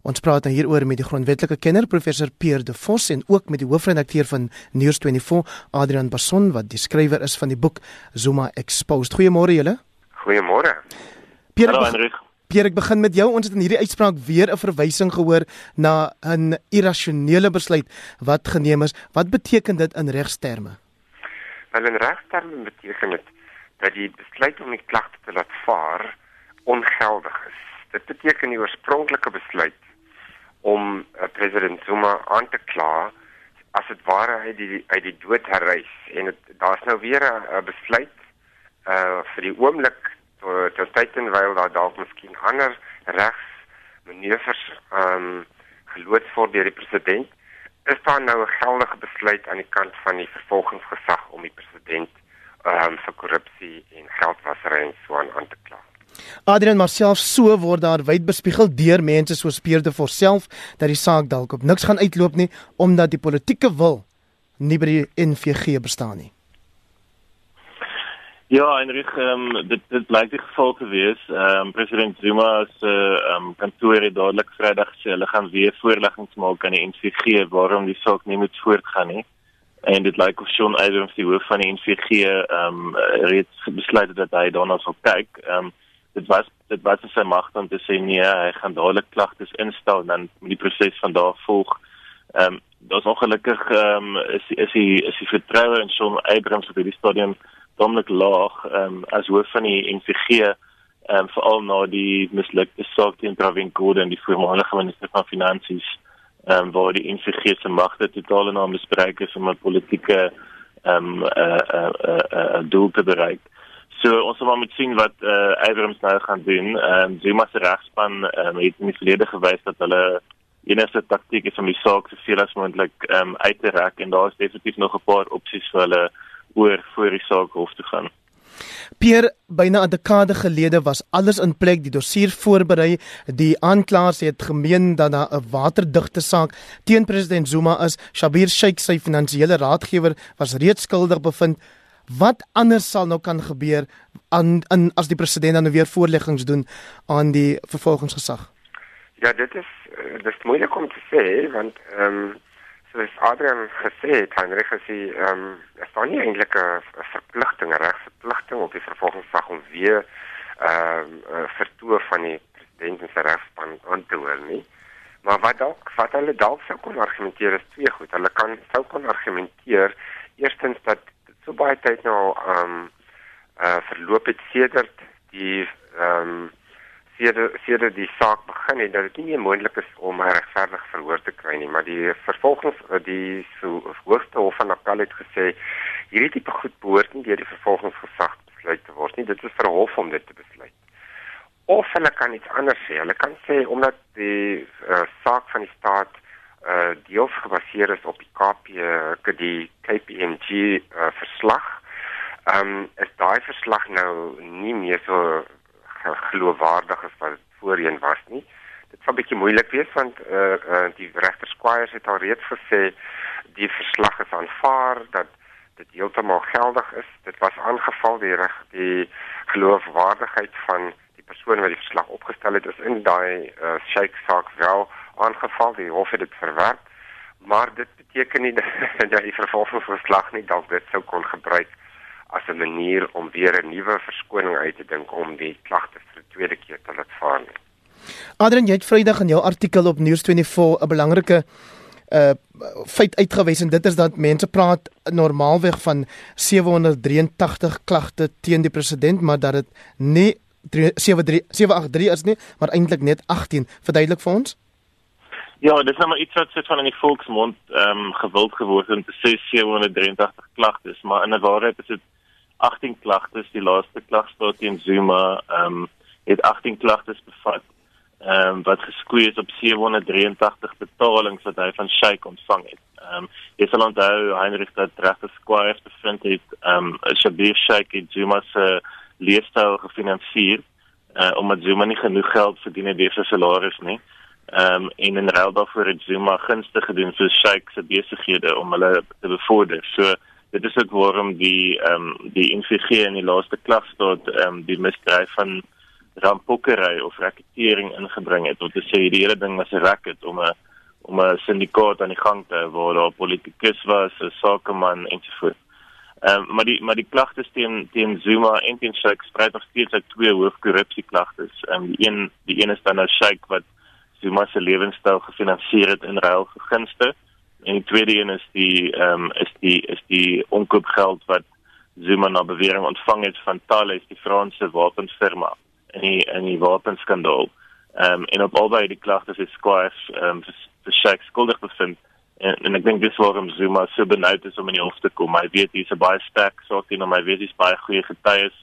Ons praat nou hieroor met die grondwetlike kenner professor Pierre De Vos en ook met die hoofredakteur van News24 Adrian Basson wat die skrywer is van die boek Zuma Exposed. Goeiemôre julle. Goeiemôre. Pierre, Hallo Hendrik. Pierre, ek begin met jou. Ons het in hierdie uitspraak weer 'n verwysing gehoor na 'n irrasionele besluit wat geneem is. Wat beteken dit in regsterme? Wel in regsterme beteken dit dat die besluit om die klagte te laat vaar ongeldig is. Dit beteken die oorspronklike besluit om uh, president Zuma aan te kla as dit ware uit die uit die dood herrys en daar's nou weer 'n besluit uh vir die oomblik tot tyd en wyl daar dalk miskien ander regs manoeuvres um geloods word deur die president is daar nou 'n geldige besluit aan die kant van die vervolgingsgesag om die president um vir korrupsie en geldwasery en so aan te kla Adrian maar self so word daar wyd bespiegel deur mense so speurde vir self dat die saak dalk op niks gaan uitloop nie omdat die politieke wil nie by die NVG bestaan nie. Ja, Enrig, um, dit dit blyk die geval te wees. Ehm um, president Zuma se uh, um, kantoor het dadelik Vrydag gesê hulle gaan weer voorleggings maak aan die NVG waarom die saak nie moet voortgaan nie. En dit lyk of Sean Adams die hoof van die NVG ehm um, reeds besluit dat hy daarna sal kyk. Ehm um, dit was dit was sy mag om te sê nee, hy gaan dadelik klagtes instel en dan moet die proses van daar volg. Ehm um, daar's ongelukkig ehm um, is is hy is hy vertroue in Shaun Abrams op die stadium domlik laag ehm um, as hoof van die NVG ehm um, veral na die mislukte saak teen Pravin Gordhan die voormalige minister van finansies ehm um, waar die NVG se magte totaal en al misbruik is om 'n politieke ehm um, eh uh, eh uh, uh, uh, doel te bereik. So ons sal maar moet sien wat eh uh, Abrams nou gaan doen. Ehm um, Zuma se regspan um, het in die verlede gewys dat hulle enigste taktiek is om die saak so veel as moontlik ehm um, uit te rek en daar is definitief nog 'n paar opsies vir hulle oor voor die saak hof te gaan. Pier byna 'n dekade gelede was alles in plek, die dossier voorberei, die aanklaers het gemeen dat daar 'n waterdigte saak teen president Zuma is. Shabir Sheikh, sy finansiële raadgewer, was reeds skuldig bevind. Wat anders sal nou kan gebeur aan in as die president dan nou weer voorleggings doen aan die vervolgingsgesag? Ja, dit is uh, dit is moeilik om te sê want ehm um, soos Adrian gesê het, Heinrich gesê ehm um, is daar nie eintlik 'n verpligting, 'n regsverpligting op die vervolgingsgesag om weer ehm um, vertoe van die president se regspan aan te hoor nie. Maar wat dalk wat hulle dalk sou kon argumenteer is twee goed. Hulle kan sou kon argumenteer eerstens dat so baie tyd nou ehm um, uh verloop het sedert die ehm um, sedert sedert die saak begin het dat dit nie meer moontlik is om 'n regverdige verhoor te kry nie. Maar die vervolgings uh, die so hoogste hof van appel het gesê hierdie tipe goed behoort nie deur die vervolgingsgesag besluit te word nie. Dit is vir hof om dit te besluit. Of hulle kan iets anders sê. Hulle kan sê omdat die uh, saak van die staat uh deels gebaseer is op die KP uh, die KPMG uh, verslag. Ehm um, is daai verslag nou nie meer so geloofwaardig as wat voorheen was nie. Dit sal bietjie moeilik wees want uh, uh die regter Squires het al reeds gesê die verslag is aanvaar dat dit heeltemal geldig is. Dit was aangeval die reg die geloofwaardigheid van die persoon wat die verslag opgestel het is in daai uh, shake saak wel aangeval, die hof het dit verwerp, maar dit beteken nie dat die vervolgingsverslag nie dalk dit sou kon gebruik as 'n manier om weer 'n nuwe verskoning uit te dink om die klagte vir die tweede keer te laat vaar nie. Adrian, jy het Vrydag in jou artikel op News24 'n belangrike uh feit uitgewys en dit is dat mense praat normaalweg van 783 klagte teen die president maar dat dit nie 783 is nie maar eintlik net 18 verduidelik vir ons Ja, dit is nou maar iets wat sit van in die volksmond ehm um, gewild geword om te sê 783 klagtes, maar in 'n waarheid is dit 18 klagtes. Die laaste klagstaat teen Zuma ehm um, het 18 klagtes bevat. Ehm um, wat geskoei is op 783 betalings wat hy van Sheikh ontvang het. Ehm um, jy sal onthou Heinrich dat regte Squires bevind het ehm um, Shabir Sheikh het Zuma se leefstyl gefinansier uh, omdat Zuma nie genoeg geld verdien het deur sy salaris nie. Ehm um, en in ruil daarvoor het Zuma gunste gedoen vir Sheikh se besighede om hulle te bevorder. So dit is ook waarom die ehm um, die NVG in die laaste klagstaat ehm um, die misdryf van rampokkery of raketering ingebring het. Wat te sê die hele ding was 'n racket om 'n om 'n syndikaat aan die gang te hou waar daar politikus was, 'n sakeman ensovoorts. Ehm um, maar die maar die klagtes teen teen Zuma en teen Sheikh spruit nog steeds uit twee hoofkorrupsieklagtes. Ehm um, die een die een is dan nou Sheikh wat Zuma se lewenstyl gefinansier het in ruil vir gunste en die tweede een is die ehm um, is die is die onkoopgeld wat Zuma na bewering ontvang het van Thales die Franse wapenfirma in die in die wapenskandaal. Ehm um, en op albei die klagtes is Squash ehm um, vir Sheikh skuldig bevind en, en ek dink dis waarom Zuma so benoud is om in die hof te kom. Hy weet hy's 'n baie sterk saak teen hom. Hy weet hy's baie goeie getuies.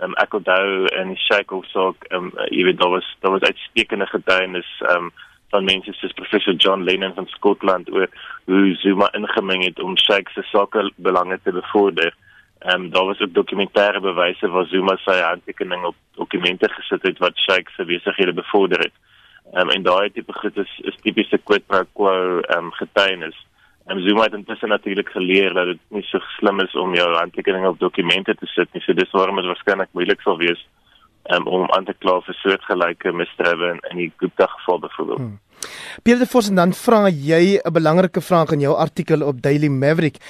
Um, ek onthou in die hofsaak ehm um, jy weet daar was daar was uitstekende getuienis um, van mense soos professor John Lennon van Skotland oor hoe Zuma ingemeng het om Sheikh se sake belange te bevorder. Ehm um, daar was ook dokumentêre bewyse waar Zuma sy handtekening op dokumente gesit het wat Sheikh se besighede bevorder het. Ehm um, en daai tipe goed is is tipiese quid pro quo ehm um, getuienis. En Zuma het intussen natuurlik geleer dat dit nie so slim is om jou handtekening op dokumente te sit nie. So dis waarom dit waarskynlik moeilik sal wees um, om aan te kla vir soortgelyke misdrywe in, in die Gupta geval byvoorbeeld. Hmm. Pierre de Vos en dan vra jy 'n belangrike vraag in jou artikel op Daily Maverick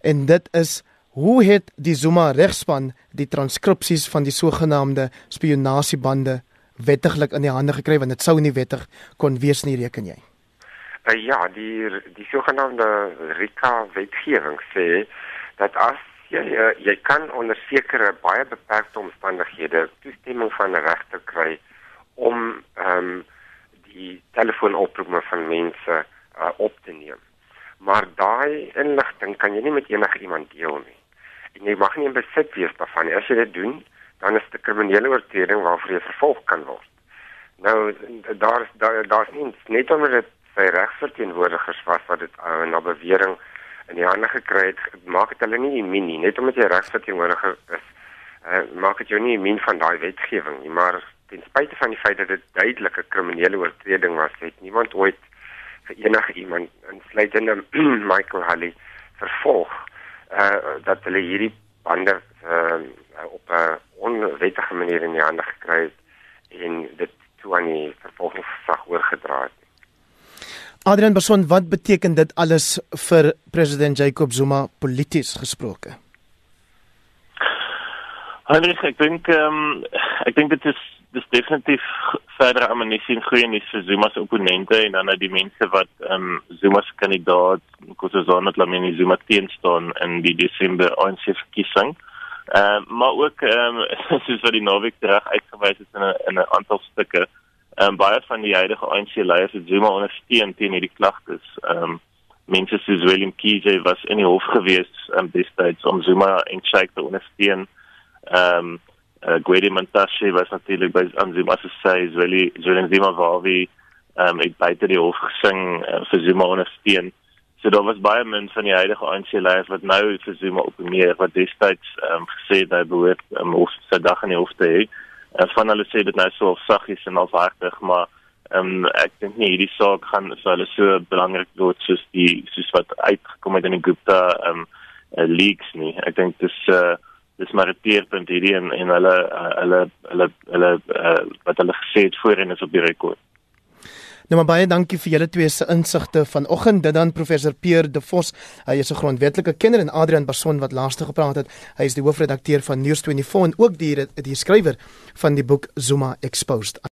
en dit is hoe het die Zuma regspan die transkripsies van die sogenaamde spionasiebande wettiglik in die hande gekry want dit sou nie wettig kon wees nie reken jy. Uh, ja, die die sogenaamde RICA wetgewing sê dat as jy uh, jy kan onder sekere baie beperkte omstandighede toestemming van 'n regter kry om ehm um, die telefoonoproepe van mense uh, op te neem. Maar daai inligting kan jy nie met enige iemand deel nie. En jy mag nie in besit wees daarvan nie. As jy dit doen, dan is dit 'n kriminele oortreding waarvoor jy vervolg kan word. Nou daar daar daar's nie net omdat dit sy regsverteenwoordigers was wat dit uh, na bewering in die hande gekry het, maak dit hulle nie immuun nie. Net omdat jy regsverteenwoordiger is, uh, maak dit jou nie immuun van daai wetgewing nie, maar ten spyte van die feit dat dit duidelik 'n kriminele oortreding was, het niemand ooit vir enige iemand insluitende Michael Halley vervolg uh dat hulle hierdie bande uh, op 'n onwettige manier in die hande gekry het en dit toe aan die vervolgingsgesag oorgedra het. Adrian Berson, wat beteken dit alles vir president Jacob Zuma polities gesproke? Heinrich, ek dink ehm um, ek dink dit is dis definitief verder amnestie en goeie nuus vir Zuma se opponente en dan uit die mense wat ehm um, Zuma se kandidaat Nkosazana Dlamini Zuma teenstaan in die Desember ANC verkiesing. Ehm uh, maar ook ehm um, soos wat die naweek reg uitgewys het in 'n in 'n aantal stukke. Ehm um, baie van die huidige ANC leiers het Zuma ondersteun teen hierdie klagtes. Ehm um, mense soos William Kiese was in die hof gewees um, destyds om Zuma en Sheikh te ondersteun. Ehm um, uh, Gwede Mantashe was natuurlik by aan Zuma se sy is really Julian Zuma Vavi ehm um, ek buite die hof gesing uh, vir Zuma ondersteun. So daar was baie min van die huidige ANC leiers wat nou vir Zuma opneem wat destyds ehm um, gesê het hy behoort om um, hof sy dag in die hof te hê. Uh, van hulle sê dit nou so saggies en alhartig, maar ehm um, ek dink nie hierdie saak gaan vir hulle so belangrik word soos die soos wat uitgekom het in die Gupta ehm um, uh, leaks nie. Ek dink dis uh dis maar 'n teerpunt hierdie en en hulle uh, hulle hulle hulle uh, wat hulle gesê het voorheen is op die rekord. Nou maar baie dankie vir julle twee se insigte vanoggend. Dit dan professor Pierre De Vos. Hy is 'n grondwetlike kenner en Adrian Barson wat laaste gepraat het. Hy is die hoofredakteur van News24 en ook die die skrywer van die boek Zuma Exposed.